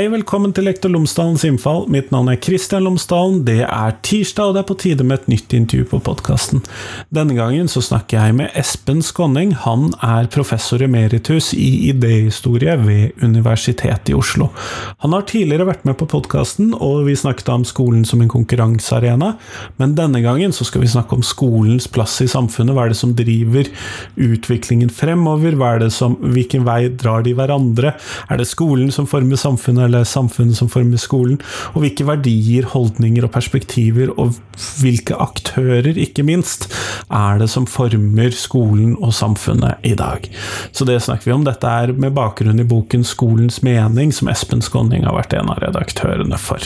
Hei, velkommen til Lektor Lomsdalens innfall. Mitt navn er Kristian Lomsdalen. Det er tirsdag, og det er på tide med et nytt intervju på podkasten. Denne gangen så snakker jeg med Espen Skonning. Han er professor emeritus i idéhistorie ved Universitetet i Oslo. Han har tidligere vært med på podkasten, og vi snakket om skolen som en konkurransearena, men denne gangen så skal vi snakke om skolens plass i samfunnet. Hva er det som driver utviklingen fremover? Er hvilken vei drar de hverandre? Er det skolen som former samfunnet? Eller samfunnet som former skolen, og hvilke verdier, holdninger og perspektiver, og hvilke aktører, ikke minst, er det som former skolen og samfunnet i dag. Så det snakker vi om. Dette er med bakgrunn i boken 'Skolens mening', som Espen Skåning har vært en av redaktørene for.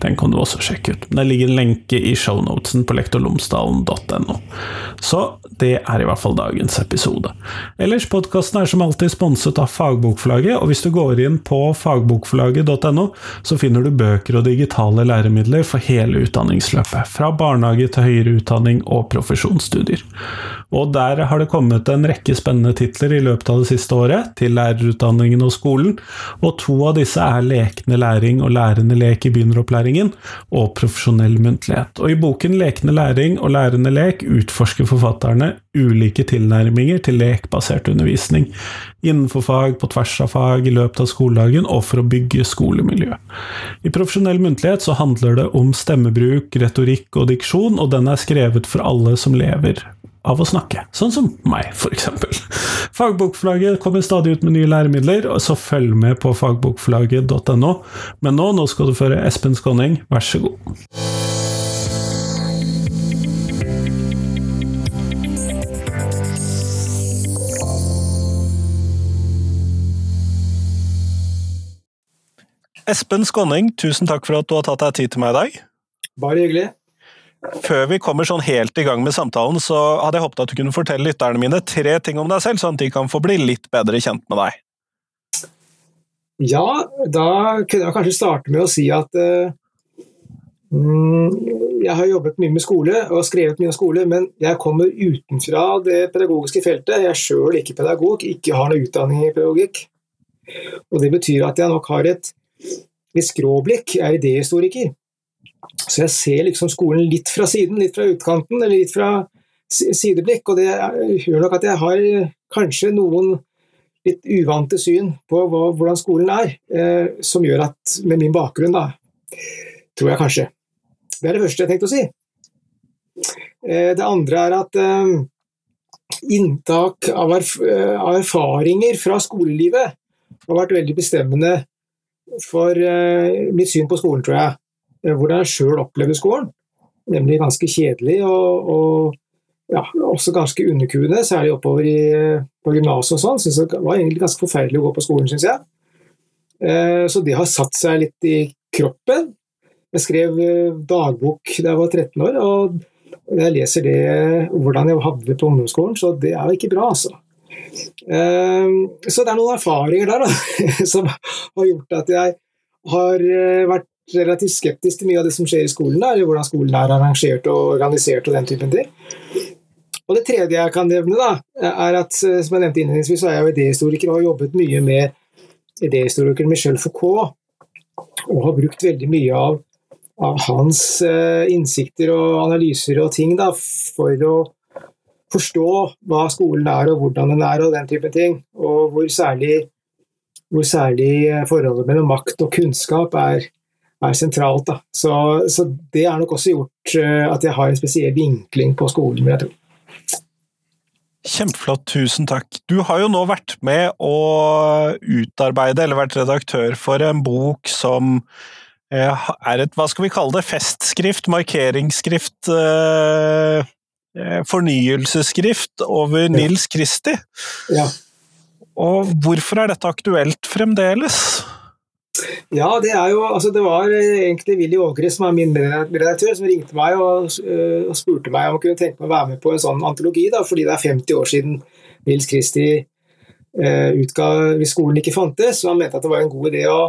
Den kan du også sjekke ut. Det ligger en lenke i shownotesen på lektorlomsdalen.no. Så det er i hvert fall dagens episode. Ellers, podkasten er som alltid sponset av Fagbokforlaget, og hvis du går inn på fagbokforlaget norge.no, så finner du bøker og digitale læremidler for hele utdanningsløpet, fra barnehage til høyere utdanning og profesjonsstudier. Og der har det kommet en rekke spennende titler i løpet av det siste året, til lærerutdanningen og skolen, og to av disse er Lekende læring og Lærende lek i begynneropplæringen, og Profesjonell muntlighet. Og i boken Lekende læring og lærende lek utforsker forfatterne ulike tilnærminger til lekbasert undervisning, innenfor fag, på tvers av fag, i løpet av skoledagen, og for å bygge skolemiljø. I profesjonell muntlighet så handler det om stemmebruk, retorikk og diksjon, og den er skrevet for alle som lever av å snakke, sånn som meg, f.eks. Fagbokforlaget kommer stadig ut med nye læremidler, så følg med på fagbokforlaget.no. Men nå, nå skal du føre Espen Skåning, vær så god. Espen Skåning, tusen takk for at du har tatt deg tid til meg i dag. Bare hyggelig. Før vi kommer sånn helt i gang med samtalen, så hadde jeg håpet at du kunne fortelle lytterne mine tre ting om deg selv, sånn at de kan få bli litt bedre kjent med deg. Ja, da kunne jeg kanskje starte med å si at uh, jeg har jobbet mye med skole og skrevet mye om skole, men jeg kommer utenfra det pedagogiske feltet. Jeg er sjøl ikke pedagog, ikke har noe utdanning i pedagogikk. Og Det betyr at jeg nok har et litt skråblikk. Er idéhistoriker. Så jeg ser liksom skolen litt fra siden, litt fra utkanten, eller litt fra sideblikk. Og det gjør nok at jeg har kanskje noen litt uvante syn på hva, hvordan skolen er, eh, som gjør at, med min bakgrunn, da, tror jeg kanskje. Det er det første jeg tenkte å si. Eh, det andre er at eh, inntak av, erf av erfaringer fra skolelivet har vært veldig bestemmende for uh, mitt syn på skolen, tror jeg. Eh, hvordan jeg sjøl opplever skolen. Nemlig ganske kjedelig og, og ja, også ganske underkuende, særlig oppover i, eh, på gymnaset og sånn. Synes det var egentlig ganske forferdelig å gå på skolen, syns jeg. Så det har satt seg litt i kroppen. Jeg skrev dagbok da jeg var 13 år, og jeg leser det hvordan jeg hadde det på ungdomsskolen, så det er jo ikke bra, altså. Ehm, så det er noen erfaringer der da, som har gjort at jeg har eh, vært relativt skeptisk til mye av det som skjer i skolen, eller hvordan skolen er arrangert og organisert og den typen ting. Og Det tredje jeg kan nevne, da, er at eh, som jeg nevnte innledningsvis, så er jeg jo idéhistoriker og har jobbet mye med idéhistorikeren Michel Foucault, og har brukt veldig mye av, av hans uh, innsikter og analyser og ting da, for å forstå hva skolen er og hvordan den er og den type ting. Og hvor særlig, hvor særlig forholdet mellom makt og kunnskap er, er sentralt. Så, så, det har nok også gjort eh, at jeg har en spesiell vinkling på skolen, vil jeg tro. Kjempeflott, tusen takk. Du har jo nå vært med å utarbeide, eller vært redaktør for en bok som eh, er et, hva skal vi kalle det, festskrift, markeringsskrift eh, Eh, fornyelsesskrift over Nils Kristi. Ja. Og hvorfor er dette aktuelt fremdeles? Ja, det er jo altså Det var egentlig Willy Ågre, som er min redaktør, som ringte meg og, eh, og, spurte meg om jeg kunne tenke meg å være med på en sånn antologi, da, fordi det er 50 år siden Nils Kristi eh, utga hvis skolen ikke fantes. Så han mente at det var en god idé å,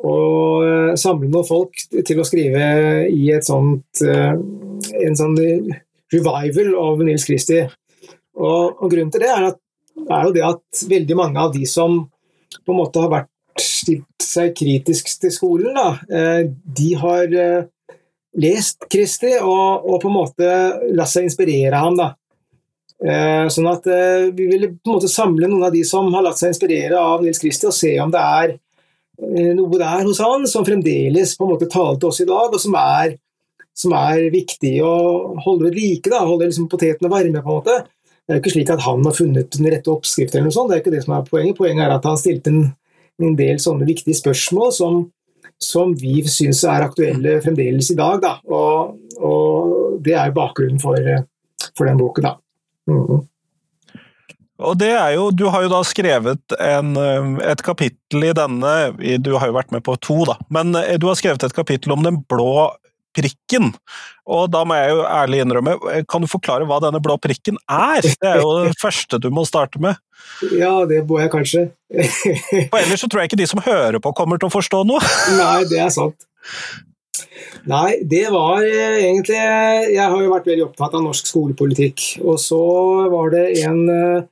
å eh, samle noen folk til å skrive i et sånt en sånn revival av Nils Kristi. Og, og, grunnen til det er, at, er, jo det at veldig mange av de som på en måte har vært stilt seg kritisk til skolen, da, eh, de har eh, lest Kristi og, og, på en måte latt seg inspirere av ham. da. Sånn at Vi vil på en måte samle noen av de som har latt seg inspirere av Nils Kristi, og se om det er noe der hos han som fremdeles på en måte taler til oss i dag, og som er, som er viktig å holde ved like. da, Holde liksom potetene varme. på en måte. Det er jo ikke slik at han har funnet den rette oppskriften, eller noe sånt. det er ikke det som er poenget. Poenget er at han stilte en, en del sånne viktige spørsmål som, som vi syns er aktuelle fremdeles i dag. Da. Og, og det er jo bakgrunnen for, for den boken. Da. Mm. Og det er jo, Du har jo da skrevet en, et kapittel i denne Du har jo vært med på to, da. Men eh, du har skrevet et kapittel om den blå prikken. Og da må jeg jo ærlig innrømme, kan du forklare hva denne blå prikken er? Det er jo det første du må starte med. Ja, det må jeg kanskje. Og ellers så tror jeg ikke de som hører på kommer til å forstå noe. Nei, det er sant. Nei, det var eh, egentlig Jeg har jo vært veldig opptatt av norsk skolepolitikk. Og så var det en eh,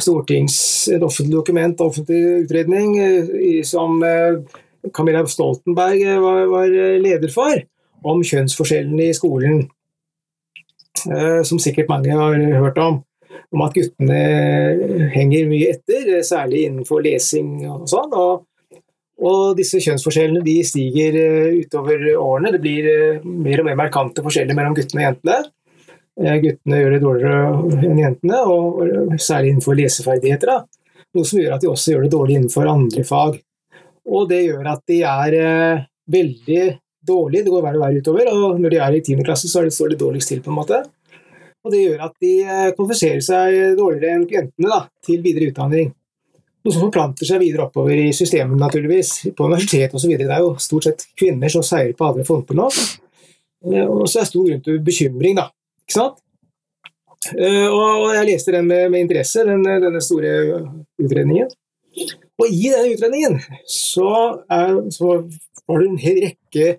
stortings, et offentlig dokument, offentlig utredning, eh, som Camilla Stoltenberg var, var leder for om kjønnsforskjellene i skolen, eh, som sikkert mange har hørt om. Om at guttene henger mye etter, særlig innenfor lesing og sånn. Og, og disse kjønnsforskjellene de stiger eh, utover årene. Det blir eh, mer og mer markante forskjeller mellom guttene og jentene. Guttene gjør det dårligere enn jentene, og særlig innenfor leseferdigheter. Da. Noe som gjør at de også gjør det dårlig innenfor andre fag. Og det gjør at de er veldig dårlig, det går verre og verre utover. Og når de er i 10. klasse, så står det dårligst til, på en måte. Og det gjør at de eh, kvalifiserer seg dårligere enn jentene da, til videre utdanning. Noe som forplanter seg videre oppover i systemet, naturligvis. På universitet osv. Det er jo stort sett kvinner som seirer på alle fronter nå. Eh, og så er det stor grunn til bekymring, da. Ikke sant? Eh, og jeg leste den med, med interesse, den, denne store utredningen. Og i denne utredningen så, er, så var det en hel rekke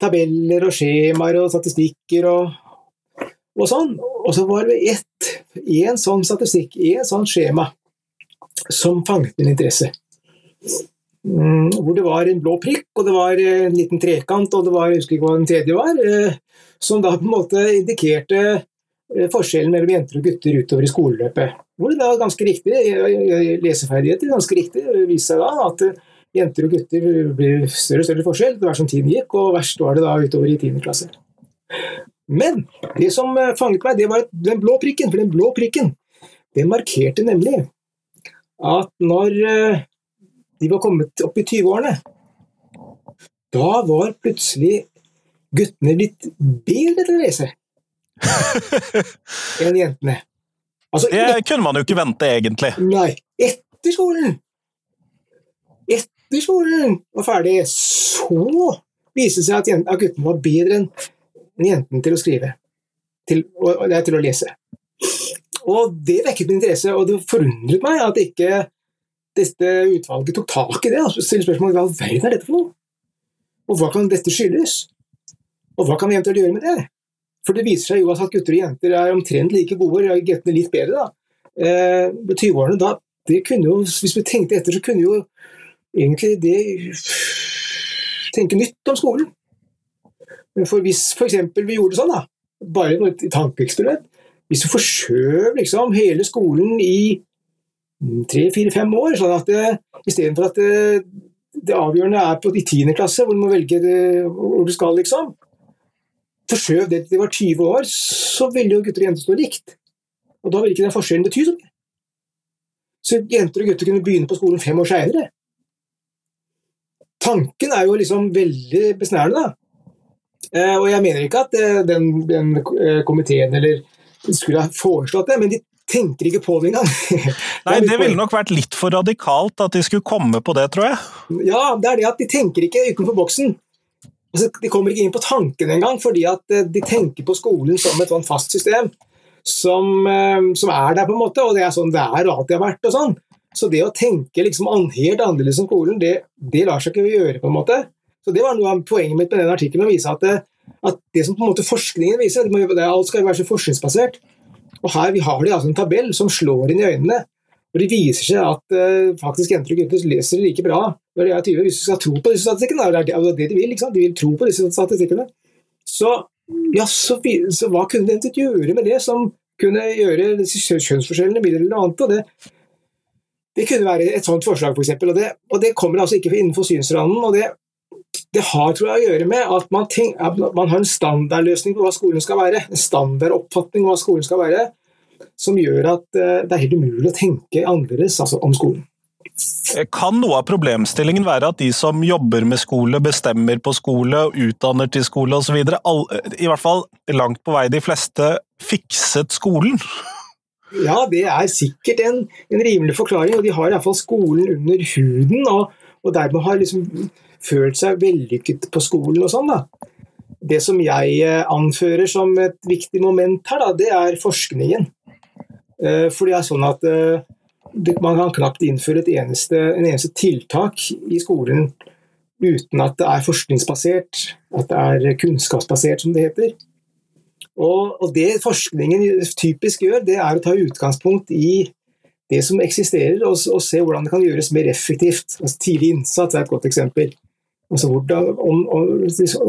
tabeller og skjemaer og statistikker og, og sånn. Og så var det ett, én sånn statistikk, én sånn skjema, som fanget min interesse. Mm, hvor det var en blå prikk, og det var en liten trekant, og det var, jeg husker ikke hva den tredje var, eh, som da på en måte indikerte eh, forskjellen mellom jenter og gutter utover i skoleløpet. Hvor det da ganske riktig, leseferdigheter ganske riktig, viste seg da at jenter og gutter blir større og større forskjell etter hvert som tiden gikk, og verst var det da utover i 10. klasse. Men det som eh, fanget meg, det var den blå prikken. For den blå prikken den markerte nemlig at når eh, de var kommet opp i 20-årene, da var plutselig guttene blitt bedre til å lese enn jentene. Altså, det kunne man jo ikke vente, egentlig. Nei. Etter skolen etter skolen var ferdig, så viste det seg at, at guttene var bedre enn jentene til å skrive. Til, og, og, til å lese. Og det vekket min interesse, og det forundret meg at ikke dette utvalget tok tak i det. og stilte spørsmål hva verden er dette for noe? Og hva kan dette skyldes? Og hva kan vi eventuelt gjøre med det? For det viser seg jo at gutter og jenter er omtrent like gode, guttene litt bedre. da. Eh, 20-årene, da, det kunne jo, Hvis vi tenkte etter, så kunne jo egentlig det tenke nytt om skolen. For hvis f.eks. vi gjorde det sånn, da, bare et tankeeksperiment Hvis du forskjøv liksom hele skolen i tre-fire-fem år, sånn at istedenfor at det, det, avgjørende er på, i tiende klasse, hvor du må velge det, hvor du skal, liksom Forskjøv det til det var 20 år, så ville jo gutter og jenter stå likt. Og da ville ikke den forskjellen bety så mye. Så jenter og gutter kunne begynne på skolen fem år seinere tanken er jo liksom veldig besnærende. Eh, og jeg mener ikke at eh, den, den eh, komiteen eller skulle ha foreslått det, men de tenker ikke på det engang. Nei, det ville nok vært litt for radikalt at de skulle komme på det, tror jeg. Ja, det er det at de tenker ikke utenfor boksen. Altså, de kommer ikke inn på tanken engang, fordi at de tenker på skolen som et sånn fast system. Som, som, er der, på en måte, og det er sånn det er og alltid har vært. og sånn. Så det å tenke liksom helt annerledes om skolen, det, det, lar seg ikke gjøre. på en måte. Så Det var noe av poenget mitt med den artikkelen, å vise at det, at det som på en måte forskningen viser, det det, alt skal være så forskningsbasert. Og Her vi har de altså en tabell som slår inn i øynene. og Det viser seg at uh, faktisk jenter og gutter leser like bra når de er 20, hvis du skal tro på disse statistikkene, det er det de vil, liksom. de vil tro på disse statistikkene, så, ja, så, så hva kunne de eventuelt gjøre med det som kunne gjøre kjønnsforskjellene mindre relevante? og det det kunne være et sånt forslag, f.eks. For og, det, og det kommer altså ikke innenfor synsranden. og det, det har tror jeg, å gjøre med at man, tenk, at man, har en standardløsning på hva skolen skal være. En standardoppfatning av hva skolen skal være, som gjør at uh, det er helt umulig å tenke annerledes altså, om skolen. Kan noe av problemstillingen være at de som jobber med skole, bestemmer på skole, utdanner til skole osv., i hvert fall langt på vei de fleste, fikset skolen? Ja, det er sikkert en, en rimelig forklaring, og de har iallfall skolen under huden, og, og dermed har liksom følt seg vellykket på skolen og sånn. da. Det som jeg eh, anfører som et viktig moment her, da, det er forskningen. Eh, for det er sånn at eh, man kan knapt innføre eneste, en eneste tiltak i skolen uten at det er forskningsbasert, at det er kunnskapsbasert, som det heter. Og, og det forskningen typisk gjør, det er å ta utgangspunkt i det som eksisterer, og, og se hvordan det kan gjøres mer effektivt. Altså, tidlig innsats er et godt eksempel. Altså, hvordan, om, om,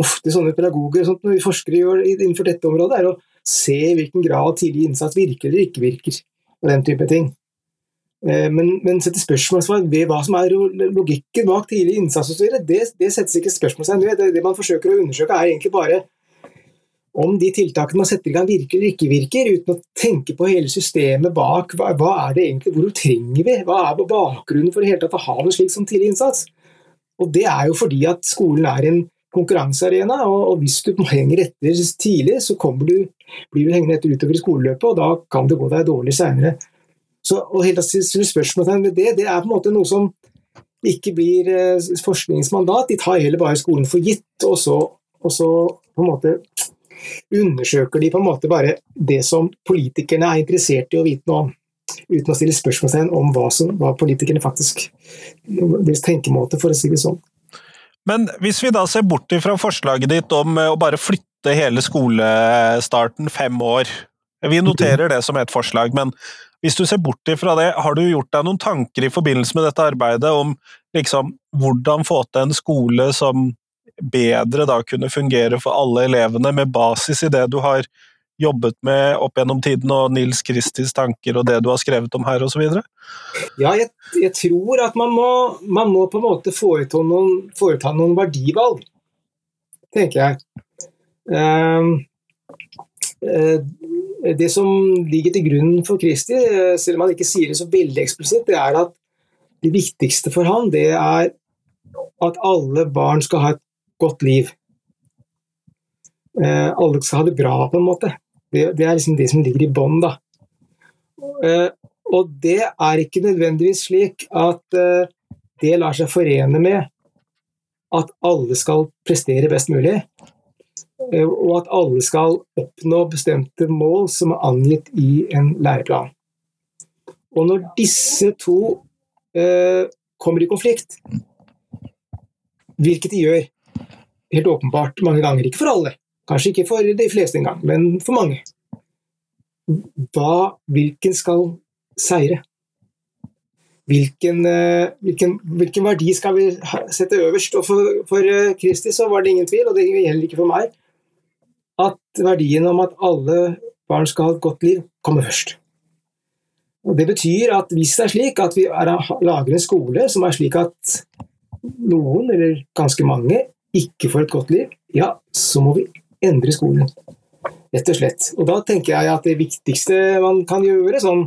ofte sånne pedagoger sånt, når forskere gjør innenfor dette området, er å se i hvilken grad tidlig innsats virker eller ikke virker. og den type ting. Eh, men, men sette spørsmålstegn ved hva som er logikken bak tidlig innsats osv., det, det settes ikke spørsmålstegn ved. Det, det man forsøker å undersøke, er egentlig bare om de tiltakene man setter i gang virker eller ikke virker, uten å tenke på hele systemet bak. Hva, hva er det egentlig, Hvor trenger vi? Hva er bakgrunnen for å ha noe slik som tidlig innsats? Og Det er jo fordi at skolen er en konkurransearena, og, og hvis du henger etter tidlig, så du, blir du hengende etter utover i skoleløpet, og da kan det gå deg dårlig seinere. Og hele spørsmålet med det, det er på en måte noe som ikke blir eh, forskningsmandat. De tar heller bare skolen for gitt, og så, og så på en måte undersøker de på en måte bare det som politikerne er interessert i å vite noe om. Uten å stille spørsmålstegn om hva, som, hva politikerne faktisk Deres tenkemåte, for å si det sånn. Men hvis vi da ser bort fra forslaget ditt om eh, å bare flytte hele skolestarten fem år Vi noterer det som et forslag, men hvis du ser bort fra det, har du gjort deg noen tanker i forbindelse med dette arbeidet om liksom, hvordan få til en skole som bedre da kunne fungere for alle elevene, med basis i det du har jobbet med opp gjennom tiden, og Nils Kristis tanker og det du har skrevet om her, osv.? Ja, jeg, jeg, tror at man må, man må, på en måte foreta noen, foreta noen verdivalg, tenker jeg. Um, det som ligger til grunn for Kristi, eh, selv om han ikke sier det så veldig eksplisitt, det er at det viktigste for han, det er at alle barn skal ha et godt liv. Eh, alle skal ha det bra, på en måte. Det, det er liksom det som ligger i bånn, da. Eh, og det er ikke nødvendigvis slik at eh, det lar seg forene med at alle skal prestere best mulig, eh, og at alle skal oppnå bestemte mål som er angitt i en læreplan. Og når disse to eh, kommer i konflikt, hvilket de gjør, helt åpenbart mange ganger. Ikke for alle, kanskje ikke for de fleste engang, men for mange. Hva, hvilken skal seire? Hvilken, eh, hvilken, hvilken, verdi skal vi sette øverst? Og for, for eh, Kristi så var det ingen tvil, og det gjelder ikke for meg, at verdien om at alle barn skal ha et godt liv, kommer først. Og Det betyr at hvis det er slik at vi er, lager en skole som er slik at noen, eller ganske mange, ikke får et godt liv, ja, så må vi endre skolen. Rett og slett. Og da tenker jeg at det viktigste man kan gjøre, sånn,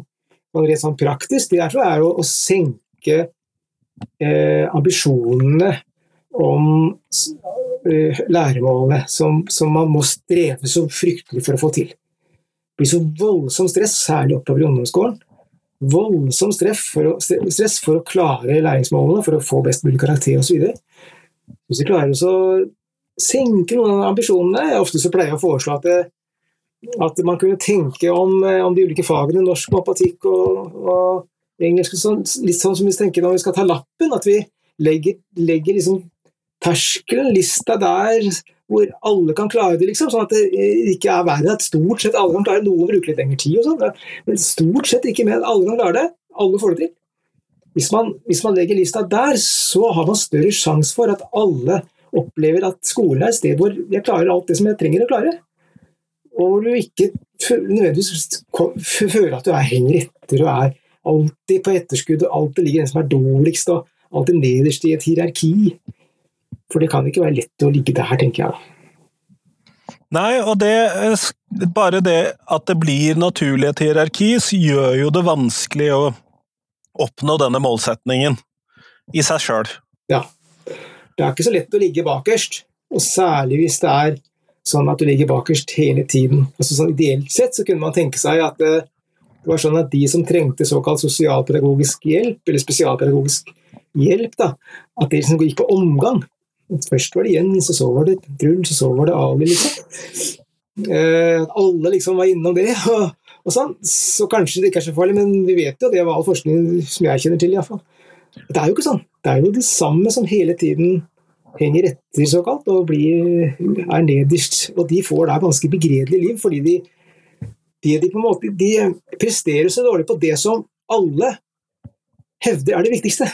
sånn rett sånn praktisk, det er, er å, å, senke eh, ambisjonene om eh, læremålene som, som, man må streve så fryktelig for å få til. Det blir så voldsomt stress, særlig oppover i ungdomsskolen. Voldsomt stress for, å, klare læringsmålene, for å få best mulig karakter osv. Hvis vi klarer å senke noen av ambisjonene Ofte så pleier jeg å foreslå at, det, at man kunne tenke om, eh, om, de ulike fagene, norsk, matematikk og, og engelsk, sånn, litt sånn som vi tenker når vi skal ta lappen, at vi legger, legger liksom terskelen, lista der hvor alle kan klare det, liksom, sånn at det ikke er verre at stort sett alle kan klare det. Noen bruker litt lengre tid, og sånn, men stort sett ikke mer. Alle kan klare det. Alle får det til. Hvis man, hvis man legger lista der, så har man større sjanse for at alle opplever at skolen er et sted hvor jeg klarer alt det som jeg trenger å klare. Og hvor du ikke nødvendigvis føler at du er henger etter og er alltid på etterskudd og alltid ligger den som er dårligst og alltid nederst i et hierarki. For det kan ikke være lett å ligge der, tenker jeg. Nei, og det, bare det at det blir naturlig et hierarki, gjør jo det vanskelig å oppnå denne målsetningen i seg sjøl. Ja. Det er ikke så lett å ligge bakerst, og særlig hvis det er sånn at du ligger bakerst hele tiden. Altså, sånn, ideelt sett så kunne man tenke seg at det, eh, var sånn at de som trengte såkalt sosialpedagogisk hjelp, eller spesialpedagogisk hjelp, da, at de liksom gikk på omgang. Først var det Jens, og så var det Truls, og så var det Ali, liksom. Eh, alle liksom var innom det. Og, og sånn. Så kanskje det ikke er så farlig, men vi vet jo det var all forskning som jeg kjenner til, iallfall. Det er jo ikke sånn. Det er jo det samme som hele tiden henger etter, såkalt, og blir, er nederst. Og de får da ganske begredelig liv, fordi de, de, de, på en måte, de presterer så dårlig på det som alle hevder er det viktigste.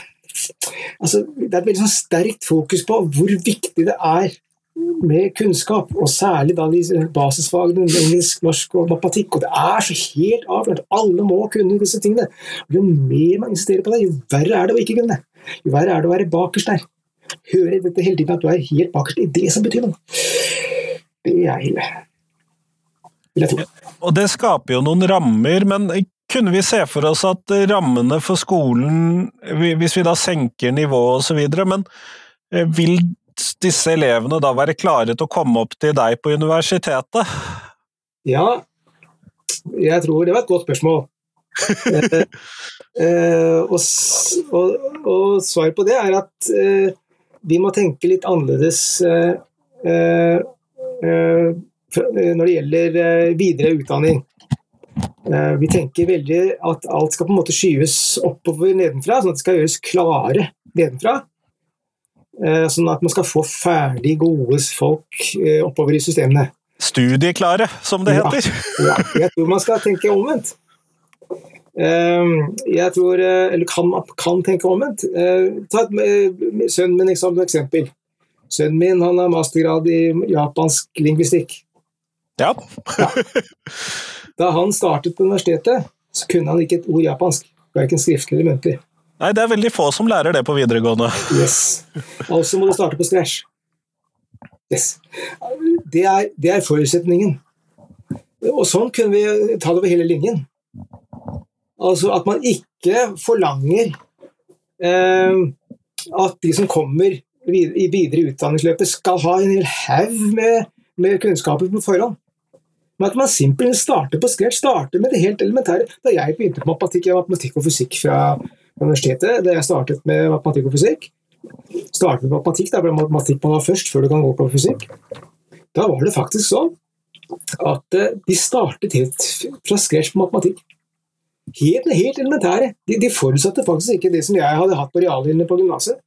Altså, det er et veldig sånn sterkt fokus på hvor viktig det er med kunnskap, og særlig da de basisfagene engelsk, norsk og matematikk. Og det er så helt avklart. Alle må kunne disse tingene. Jo mer man insisterer på det, jo verre er det å ikke kunne det. Jo verre er det å være bakerst der. Høre dette hele tiden at du er helt bakerst i det som betyr noe. Det er ille. Vil jeg tro. Og det skaper jo noen rammer, men kunne vi se for oss at rammene for skolen, hvis vi da senker nivået osv., men eh, vil disse elevene da være klare til å komme opp til deg på universitetet? Ja, jeg tror det var et godt spørsmål. eh, eh, og, og, og svaret på det er at eh, vi må tenke litt annerledes eh, eh, når det gjelder videre utdanning. Vi tenker veldig at alt skal på en måte skyves oppover nedenfra, sånn at det skal gjøres klare nedenfra. Eh, sånn at man skal få ferdig gode folk eh, oppover i systemene. Studieklare, som det heter. Ja, ja, jeg tror man skal tenke omvendt. Eh, jeg tror, eller kan, kan tenke omvendt. Ta sønnen min som et eksempel. Sønnen min han har mastergrad i japansk lingvistikk. Ja. ja. Da han startet på universitetet, så kunne han ikke et ord japansk. Verken skriftlig eller muntlig. Nei, det er veldig få som lærer det på videregående. Yes. Altså må du starte på scratch. Yes. Det er, det er forutsetningen. Og sånn kunne vi ta det over hele linjen. Altså at man ikke forlanger eh, at de som kommer i videre utdanningsløpet, skal ha en hel haug med, med, kunnskaper på forhånd. Men at man simpelthen starter på scratch, starter med det helt elementære. Da jeg begynte på matematikk, jeg matematikk og fysikk fra universitetet da jeg startet med matematikk og fysikk. Startet med matematikk, da ble matematikk var først, før du kan gå på fysikk. Da var det faktisk sånn at eh, de startet helt fra scratch på matematikk. Helt, helt elementære. De, de, forutsatte faktisk ikke det som jeg hadde hatt på reallinjene på gymnaset.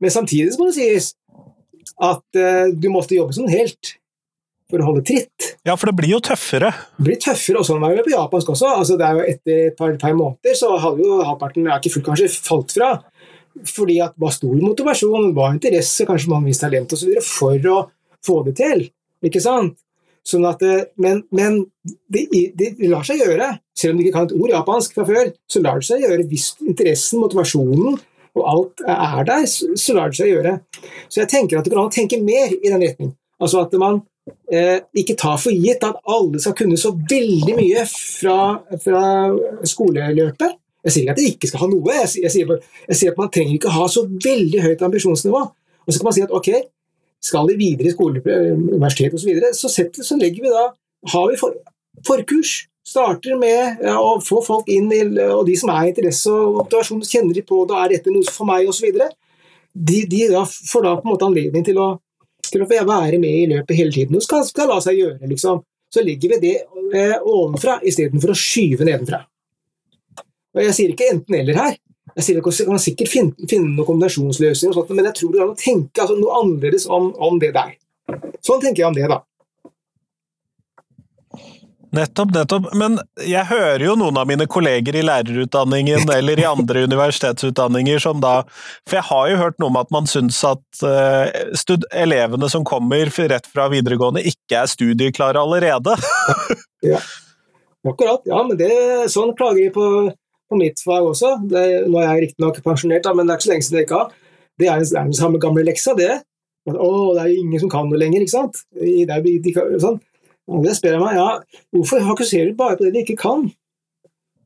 Men samtidig må det sies at uh, du måtte jobbe som en helt for å holde tritt. Ja, for det blir jo tøffere. Det blir tøffere, og sånn var det på japansk også. Altså, det er jo Etter et par, par måneder så hadde jo halvparten ikke fullt kanskje falt fra. Fordi at det var stor motivasjon, var interesse, kanskje man viste talent osv. for å få det til. Ikke sant? Sånn at, eh, men, men det, det, lar seg gjøre. Selv om du ikke kan et ord japansk fra før, så lar det seg gjøre hvis interessen, motivasjonen og alt er der, så lar det seg gjøre. Så jeg tenker at det kan tenke mer i den retning. Altså at man eh, ikke ta for gitt at alle skal kunne så veldig mye fra, fra skoleløpet. Jeg sier ikke at de ikke skal ha noe, jeg, jeg, sier, jeg, sier, at man trenger ikke ha så veldig høyt ambisjonsnivå. Og så kan man si at ok, skal de videre i skole, universitet osv., så, videre, så, så legger vi da har vi for, forkurs. Starter med ja, å få folk inn, i, og de som er interesse og motivasjon, kjenner de på det, er dette noe for meg osv. De, de da får da på en måte anledning til å til å være med i løpet hele tiden. Og skal, skal la seg gjøre, liksom. Så legger vi det eh, ovenfra istedenfor å skyve nedenfra. Og Jeg sier ikke enten-eller her. Jeg sier Man kan sikkert finne, finne noen kombinasjonsløsninger, men jeg tror det går å tenke altså, noe annerledes om, om, det der. Sånn tenker jeg om det, da. Nettopp, nettopp. Men jeg hører jo noen av mine kolleger i lærerutdanningen eller i andre universitetsutdanninger som da For jeg har jo hørt noe om at man syns at uh, elevene som kommer rett fra videregående, ikke er studieklare allerede. ja, akkurat. Ja, men det, sånn klager de på, på mitt fag også. Det, nå er jeg riktignok pensjonert, da, men det er ikke så lenge siden jeg ikke har. Det er den samme gamle leksa, det. Å, det er jo ingen som kan noe lenger, ikke sant? Det er, de, sånn. Og det spør jeg meg, ja, hvorfor fokuserer du bare på det de ikke kan?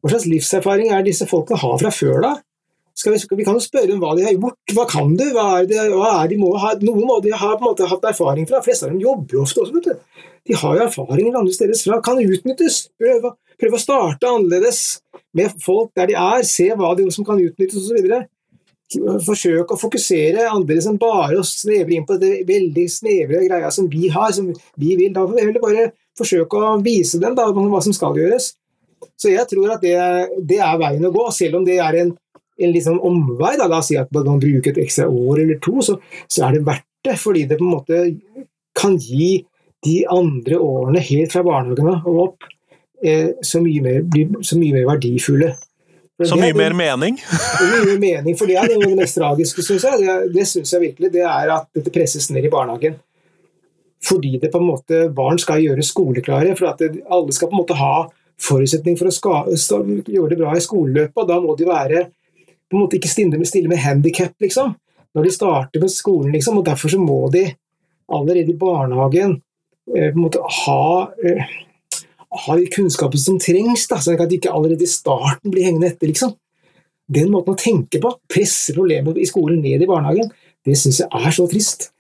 Hva slags livserfaring er disse folkene har fra før, da? Vi, vi, kan jo spørre dem hva de har gjort. Hva kan du? Hva er det, hva er de må ha, noen må de ha på en måte hatt erfaring fra. De fleste av dem jobber jo ofte også. vet du. De har jo erfaringer andre steder fra. Kan utnyttes. Prøve, prøve, å starte annerledes med folk der de er. Se hva de som kan utnyttes osv forsøke å fokusere annerledes enn bare å snevre inn på det veldig snevre greia som vi har, som vi vil. Da vil vi bare forsøke å vise dem da, hva som skal gjøres. Så jeg tror at det, det er veien å gå, selv om det er en, en liksom omvei. Da. La oss si at man bruker et ekstra år eller to, så, så, er det verdt det. Fordi det på en måte kan gi de andre årene helt fra barnehagen og opp eh, så, mye mer, så mye mer verdifulle. Så mye mer mening? mye mer mening, for det er det mest tragiske, syns jeg. Det, det synes jeg virkelig. Det er at dette presses ned i barnehagen. Fordi det på en måte barn skal gjøre skoleklare. For at det, alle skal på en måte ha forutsetning for å ska, gjøre det bra i skoleløpet. og Da må de være på en måte ikke stille med, stille med handikap, liksom. Når de starter med skolen, liksom. Og derfor så må de allerede i barnehagen eh, på en måte ha eh, har kunnskapen som trengs, da, sånn at de ikke allerede i starten blir hengende etter. liksom. Den måten å tenke på, presse problemet i skolen ned i barnehagen, det syns jeg er så trist.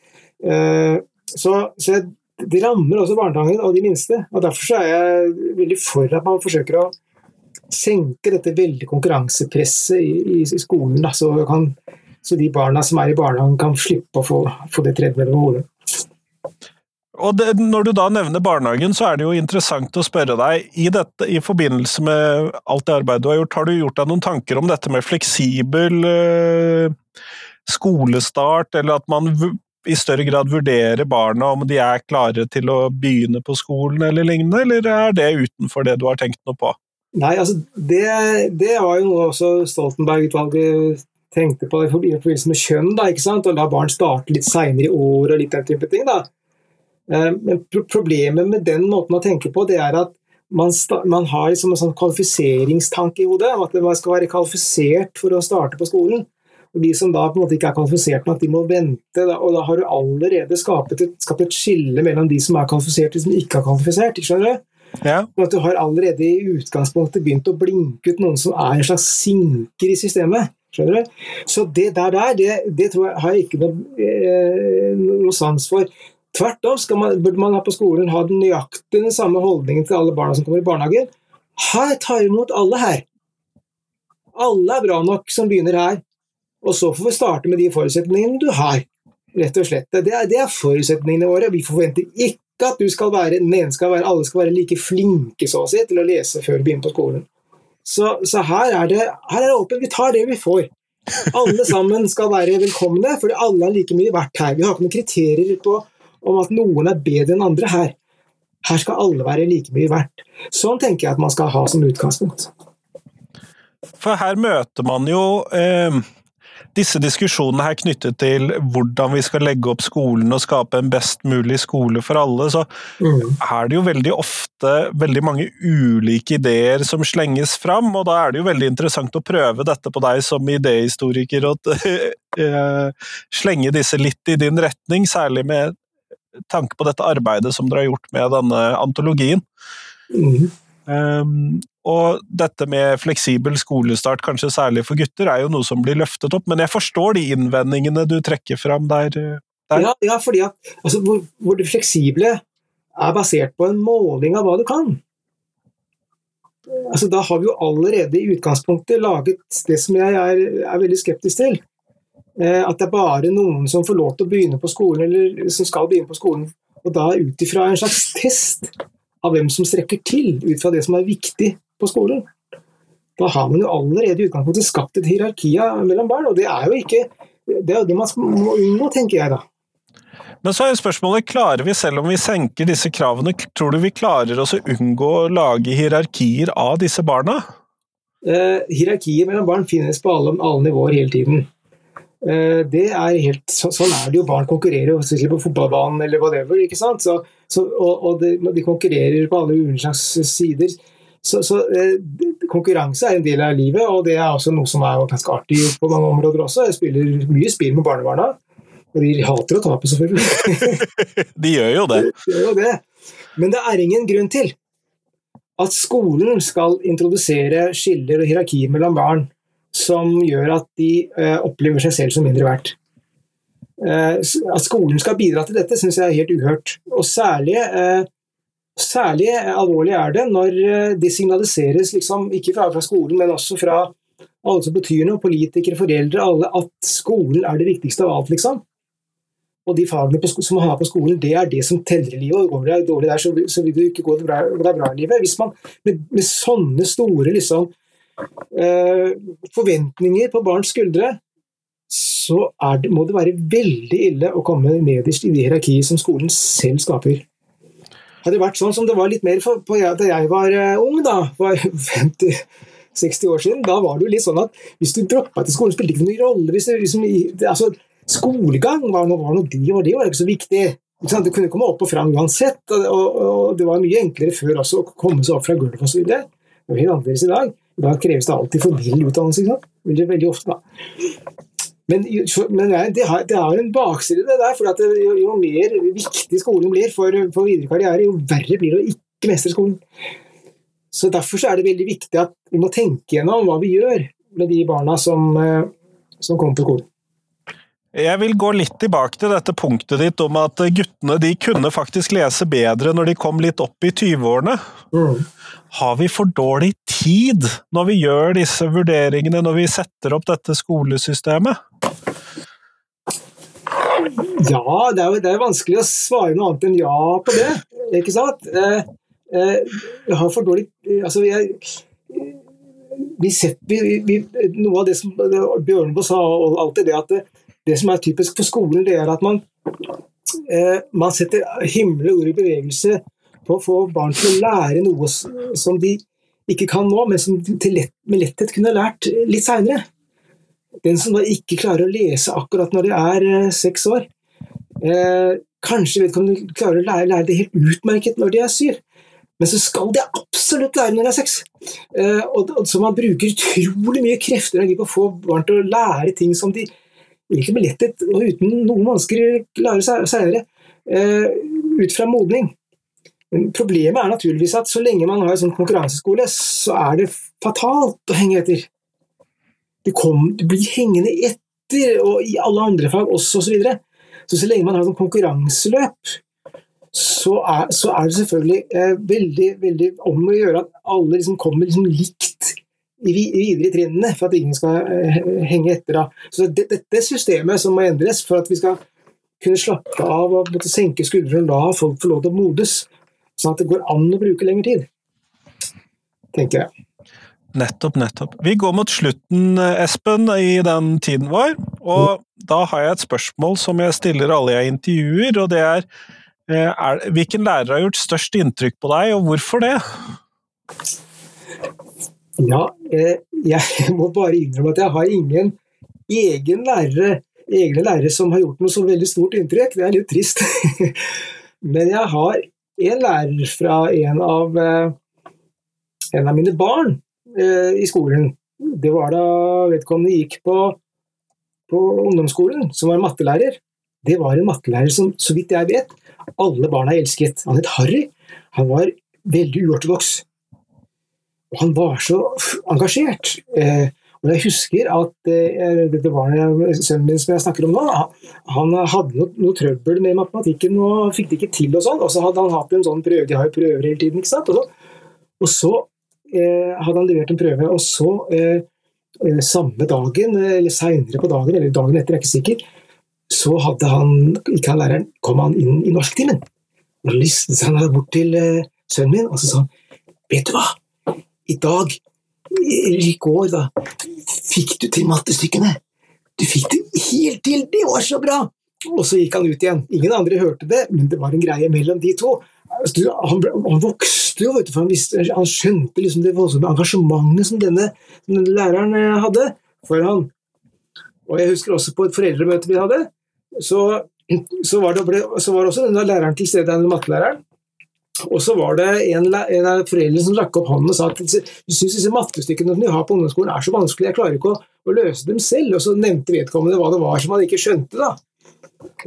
Uh, så, så det rammer også barnehagen og de minste. og Derfor er jeg veldig for at man forsøker å senke dette veldig konkurransepresset i, i, i skolen, da, så, kan, så, de barna som er i barnehagen, kan slippe å få, få det tredd mellom hodet. Og det, Når du da nevner barnehagen, så er det jo interessant å spørre deg, i, dette, i forbindelse med alt det arbeidet du har gjort, har du gjort deg noen tanker om dette med fleksibel uh, skolestart, eller at man i større grad vurderer barna om de er klare til å begynne på skolen eller lignende, eller er det utenfor det du har tenkt noe på? Nei, altså det, det var jo noe også Stoltenberg-utvalget tenkte på i forbindelse med kjønn, da, ikke sant? å la barn starte litt seinere i år og litt den type ting. da. Eh, men problemet med den måten å tenke på, det er at man, man har liksom en sånn kvalifiseringstanke i hodet, at man skal være kvalifisert for å starte på skolen. Og De som da på en måte ikke er kvalifisert nok, de må vente. Og da har du allerede skapt et, skapt et, skille mellom de som er kvalifisert og de som ikke er kvalifisert. skjønner du? Ja. Og at Du har allerede i utgangspunktet begynt å blinke ut noen som er en slags sinker i systemet. skjønner du? Så det der, der det, det tror jeg har jeg ikke noe, eh, noe sans for. Tvert om burde man ha på skolen ha den nøyaktig den samme holdningen til alle barna som kommer i barnehagen. Her tar vi imot alle her. Alle er bra nok som begynner her. Og så får vi starte med de forutsetningene du har. Rett og slett. Det er, det er forutsetningene våre. Vi forventer ikke at du skal være, den skal være, alle skal være like flinke så å si, til å lese før vi begynner på skolen. Så, så her, er det, her er det åpent. Vi tar det vi får. Alle sammen skal være velkomne, for alle er like mye verdt her. Vi har ikke noen kriterier på om at noen er bedre enn andre her. Her skal alle være like mye verdt. Sånn tenker jeg at man skal ha som utgangspunkt. For her møter man jo eh, disse diskusjonene her knyttet til hvordan vi skal legge opp skolen og skape en best mulig skole for alle, så mm. er det jo veldig ofte veldig mange ulike ideer som slenges fram, og da er det jo veldig interessant å prøve dette på deg som idéhistoriker, og eh, slenge disse litt i din retning, særlig med tanke på dette arbeidet som dere har gjort med denne antologien. Mm. Um, og dette med fleksibel skolestart, kanskje særlig for gutter, er jo noe som blir løftet opp, men jeg forstår de innvendingene du trekker fram der. der. Ja, ja, fordi at altså, hvor, hvor, det fleksible er basert på en måling av hva du kan. Altså, da har vi jo allerede i utgangspunktet laget det som jeg er, er veldig skeptisk til. Eh, at det er bare noen som får lov til å begynne på skolen, eller som skal begynne på skolen. Og da ut ifra en slags test av hvem som strekker til, ut fra det som er viktig på skolen. Da har man jo allerede i utgangspunktet skapt et hierarki mellom barn, og det er jo ikke det, er det man må unngå, tenker jeg da. Men så er jo spørsmålet, klarer vi, selv om vi senker disse kravene, tror du vi klarer oss å unngå å lage hierarkier av disse barna? Eh, hierarkier mellom barn finnes på alle, alle nivåer hele tiden. Eh, det er helt, så, sånn er det jo. Barn konkurrerer jo på fotballbanen eller whatever. ikke sant? Så, så, og, og de, de, konkurrerer på alle ulike slags sider. Så, så eh, konkurranse er en del av livet, og det er også noe som er ganske artig på mange områder også. Jeg spiller mye spill med barnebarna, og de hater å tape, selvfølgelig. de gjør jo det. De gjør jo det. Men det er ingen grunn til at skolen skal introdusere skiller og hierarki mellom barn som gjør at de uh, opplever seg selv som mindre verdt. Uh, at skolen skal bidra til dette, syns jeg er helt uhørt. Og særlig uh, Særlig alvorlig er det når eh, det signaliseres, liksom, ikke fra, fra, skolen, men også fra alle som betyr noe, politikere, foreldre, alle, at skolen er det viktigste av alt, liksom. Og de fagene som man har på skolen, det er det som teller i livet. og Går det dårlig der, så, så vil det ikke gå det bra, det bra, i livet. Hvis man med, med sånne store liksom, eh, forventninger på barns skuldre, så det, må det være veldig ille å komme nederst i det hierarkiet som skolen selv skaper hadde det vært sånn som det var litt mer for, på, da jeg var uh, ung, da, for 50-60 år siden, da var det jo litt sånn at hvis du droppa til skolen, spilte ikke noen rolle. Hvis det, liksom, altså, skolegang var noe, var noe de, og det var ikke så viktig. Du kunne komme opp og fram uansett, og, og, og, det var mye enklere før også å komme seg opp fra gulvet osv. Det er helt annerledes i dag. I dag kreves det alltid forbilledlig utdannelse. ikke sant? Veldig, veldig ofte, da. Men, men det, har, det har en bakside, det der. for jo, jo, mer viktig skolen blir for, for videre karriere, jo verre blir det å ikke mestre skolen. Så Derfor så er det veldig viktig at vi må tenke gjennom hva vi gjør med de barna som, eh, som kommer på skolen. Jeg vil gå litt tilbake til dette punktet ditt om at guttene de kunne faktisk lese bedre når de kom litt opp i 20-årene. Mm. Har vi for dårlig tid når vi gjør disse vurderingene, når vi setter opp dette skolesystemet? Ja, det er, det er vanskelig å svare noe annet enn ja på det. Ikke sant? Eh, eh, jeg har for dårlig Altså, jeg vi setter, vi, vi, Noe av det som Bjørneboe sa, og alltid det at det, som er typisk for skolen, det er at man, eh, man setter himmel og ord i bevegelse på å få barn til å lære noe som de ikke kan nå, men som de lett, med letthet kunne lært litt seinere. Den som da ikke klarer å lese akkurat når de er eh, seks år, eh, kanskje vedkommende klarer å lære, lære, det helt utmerket når de er syv. Men så skal de absolutt lære når de er seks. Eh, og, og, så man bruker utrolig mye krefter og energi på å få barn til å lære ting som de egentlig belettet og uten noen vansker klarer seg seinere, eh, ut fra modning. Men problemet er naturligvis at så lenge man har en sånn konkurranseskole, så er det fatalt å henge etter. Du, kom, du blir hengende etter, og i alle andre fag også, osv. Så, videre. så så lenge man har et konkurranseløp, så er, så er, det selvfølgelig eh, veldig, veldig om å gjøre at alle liksom kommer liksom likt videre i trinnene for at ingen skal eh, henge etter. Da. Så det, Dette systemet som må endres for at vi skal kunne slappe av og senke skuldrene og la folk få lov til å modes, sånn at det går an å bruke lengre tid, tenker jeg. Nettopp, nettopp. Vi går mot slutten, Espen, i den tiden vår. Og da har jeg et spørsmål som jeg stiller alle jeg intervjuer, og det er, eh, er Hvilken lærer har gjort størst inntrykk på deg, og hvorfor det? Ja, eh, jeg må bare innrømme at jeg har ingen egen lærere, egne lærere som har gjort noe så veldig stort inntrykk. Det er litt trist. Men jeg har en lærer fra en av, eh, en av mine barn eh, i skolen. Det var da vedkommende gikk på, på ungdomsskolen, som var mattelærer. Det var en mattelærer som, så vidt jeg vet, alle barna elsket. Han het Harry. Han var veldig uortodoks. Og han var så engasjert. Eh, og jeg husker at eh, dette barnet, sønnen min som jeg snakker om nå, han hadde noe, noe, trøbbel med matematikken og fikk det ikke til. Og sånn, og så hadde han hatt en sånn prøve, de har jo prøver hele tiden, ikke sant. Og så, og så eh, hadde han levert en prøve, og så eh, eh samme dagen, eller seinere på dagen, eller dagen etter, jeg er ikke sikker, så hadde han, ikke han læreren, kom han inn i norsktimen. Og listet seg bort til sønnen min, og så sa han Vet du hva? I dag, i går, da, fikk du til mattestykkene. Du fikk det helt til! Det var så bra! og så gikk han ut igjen. Ingen andre hørte det, men det var en greie mellom de to. Altså, han, han, vokste jo, for han, visste, han skjønte liksom det voldsomme engasjementet som denne, denne, læreren eh, hadde for han. Og Jeg husker også på et foreldremøte vi hadde, så, så, var, det, så var også denne læreren til stede, denne mattelæreren. Og så var det en, en av foreldrene som rakk opp hånden og sa at du syns disse mattestykkene som de har på ungdomsskolen er så vanskelig, jeg klarer ikke å, å, løse dem selv. Og så nevnte vedkommende hva det var som han ikke skjønte. da.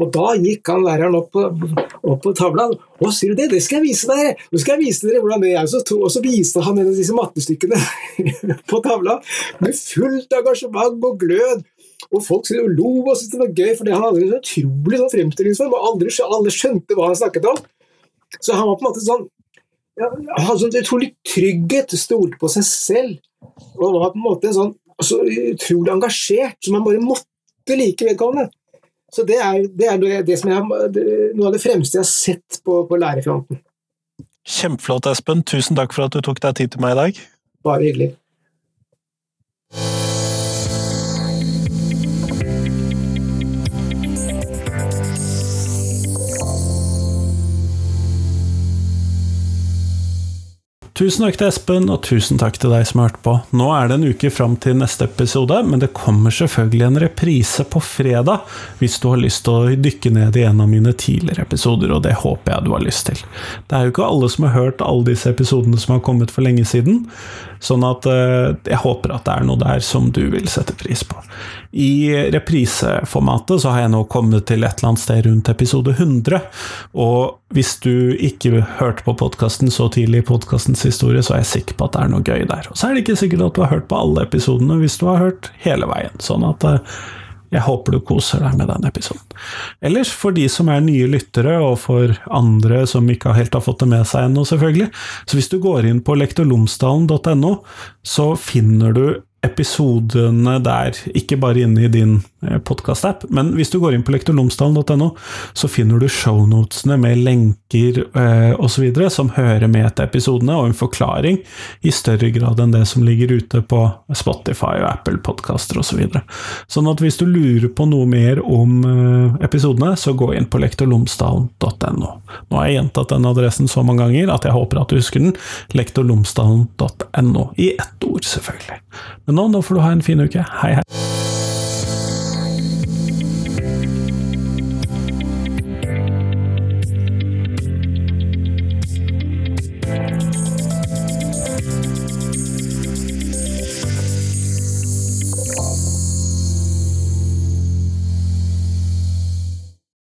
Og da gikk han læreren opp på, opp på tavla. 'Å, sier du det? Det skal jeg vise dere!' Nå skal jeg vise dere hvordan det er. Og så viste han en av disse mattestykkene på tavla med fullt engasjement og glød. Og folk lo og syntes det var gøy, for han hadde en utrolig sånn fremstillingsform. og Alle skjønte hva han snakket om. Så han var på en måte sånn ja, Han hadde sånn utrolig trygghet, stolte på seg selv. Og var på en måte sånn så utrolig engasjert, som han bare måtte like vedkommende. Så det er, det er det som jeg, noe av det fremste jeg har sett på, på lærerfronten. Kjempeflott, Espen. Tusen takk for at du tok deg tid til meg i dag. Bare hyggelig. Tusen takk til Espen, og tusen takk til deg som har hørt på. Nå er det en uke fram til neste episode, men det kommer selvfølgelig en reprise på fredag, hvis du har lyst til å dykke ned i en av mine tidligere episoder, og det håper jeg du har lyst til. Det er jo ikke alle som har hørt alle disse episodene som har kommet for lenge siden, sånn at eh, jeg håper at det er noe der som du vil sette pris på. I repriseformatet så har jeg nå kommet til et eller annet sted rundt episode 100, og hvis du ikke hørte på podkasten så tidlig i podkastens historie, så er jeg sikker på at det er noe gøy der. Og så er det ikke sikkert at du har hørt på alle episodene hvis du har hørt hele veien, sånn at eh, jeg håper du koser deg med den episoden. Ellers, for de som er nye lyttere, og for andre som ikke helt har fått det med seg ennå, selvfølgelig, så hvis du går inn på lektorlomsdalen.no, så finner du episodene der, ikke bare inne i din eh, podkast-app, men hvis du går inn på lektorlomsdalen.no, så finner du shownotene med lenker eh, osv. som hører med til episodene, og en forklaring i større grad enn det som ligger ute på Spotify og Apple podkaster osv. Så videre. sånn at hvis du lurer på noe mer om eh, episodene, så gå inn på lektorlomsdalen.no. Nå har jeg gjentatt den adressen så mange ganger at jeg håper at du husker den. lektorlomsdalen.no, i ett ord, selvfølgelig. Men nå, nå får du ha en fin uke. Hei, hei.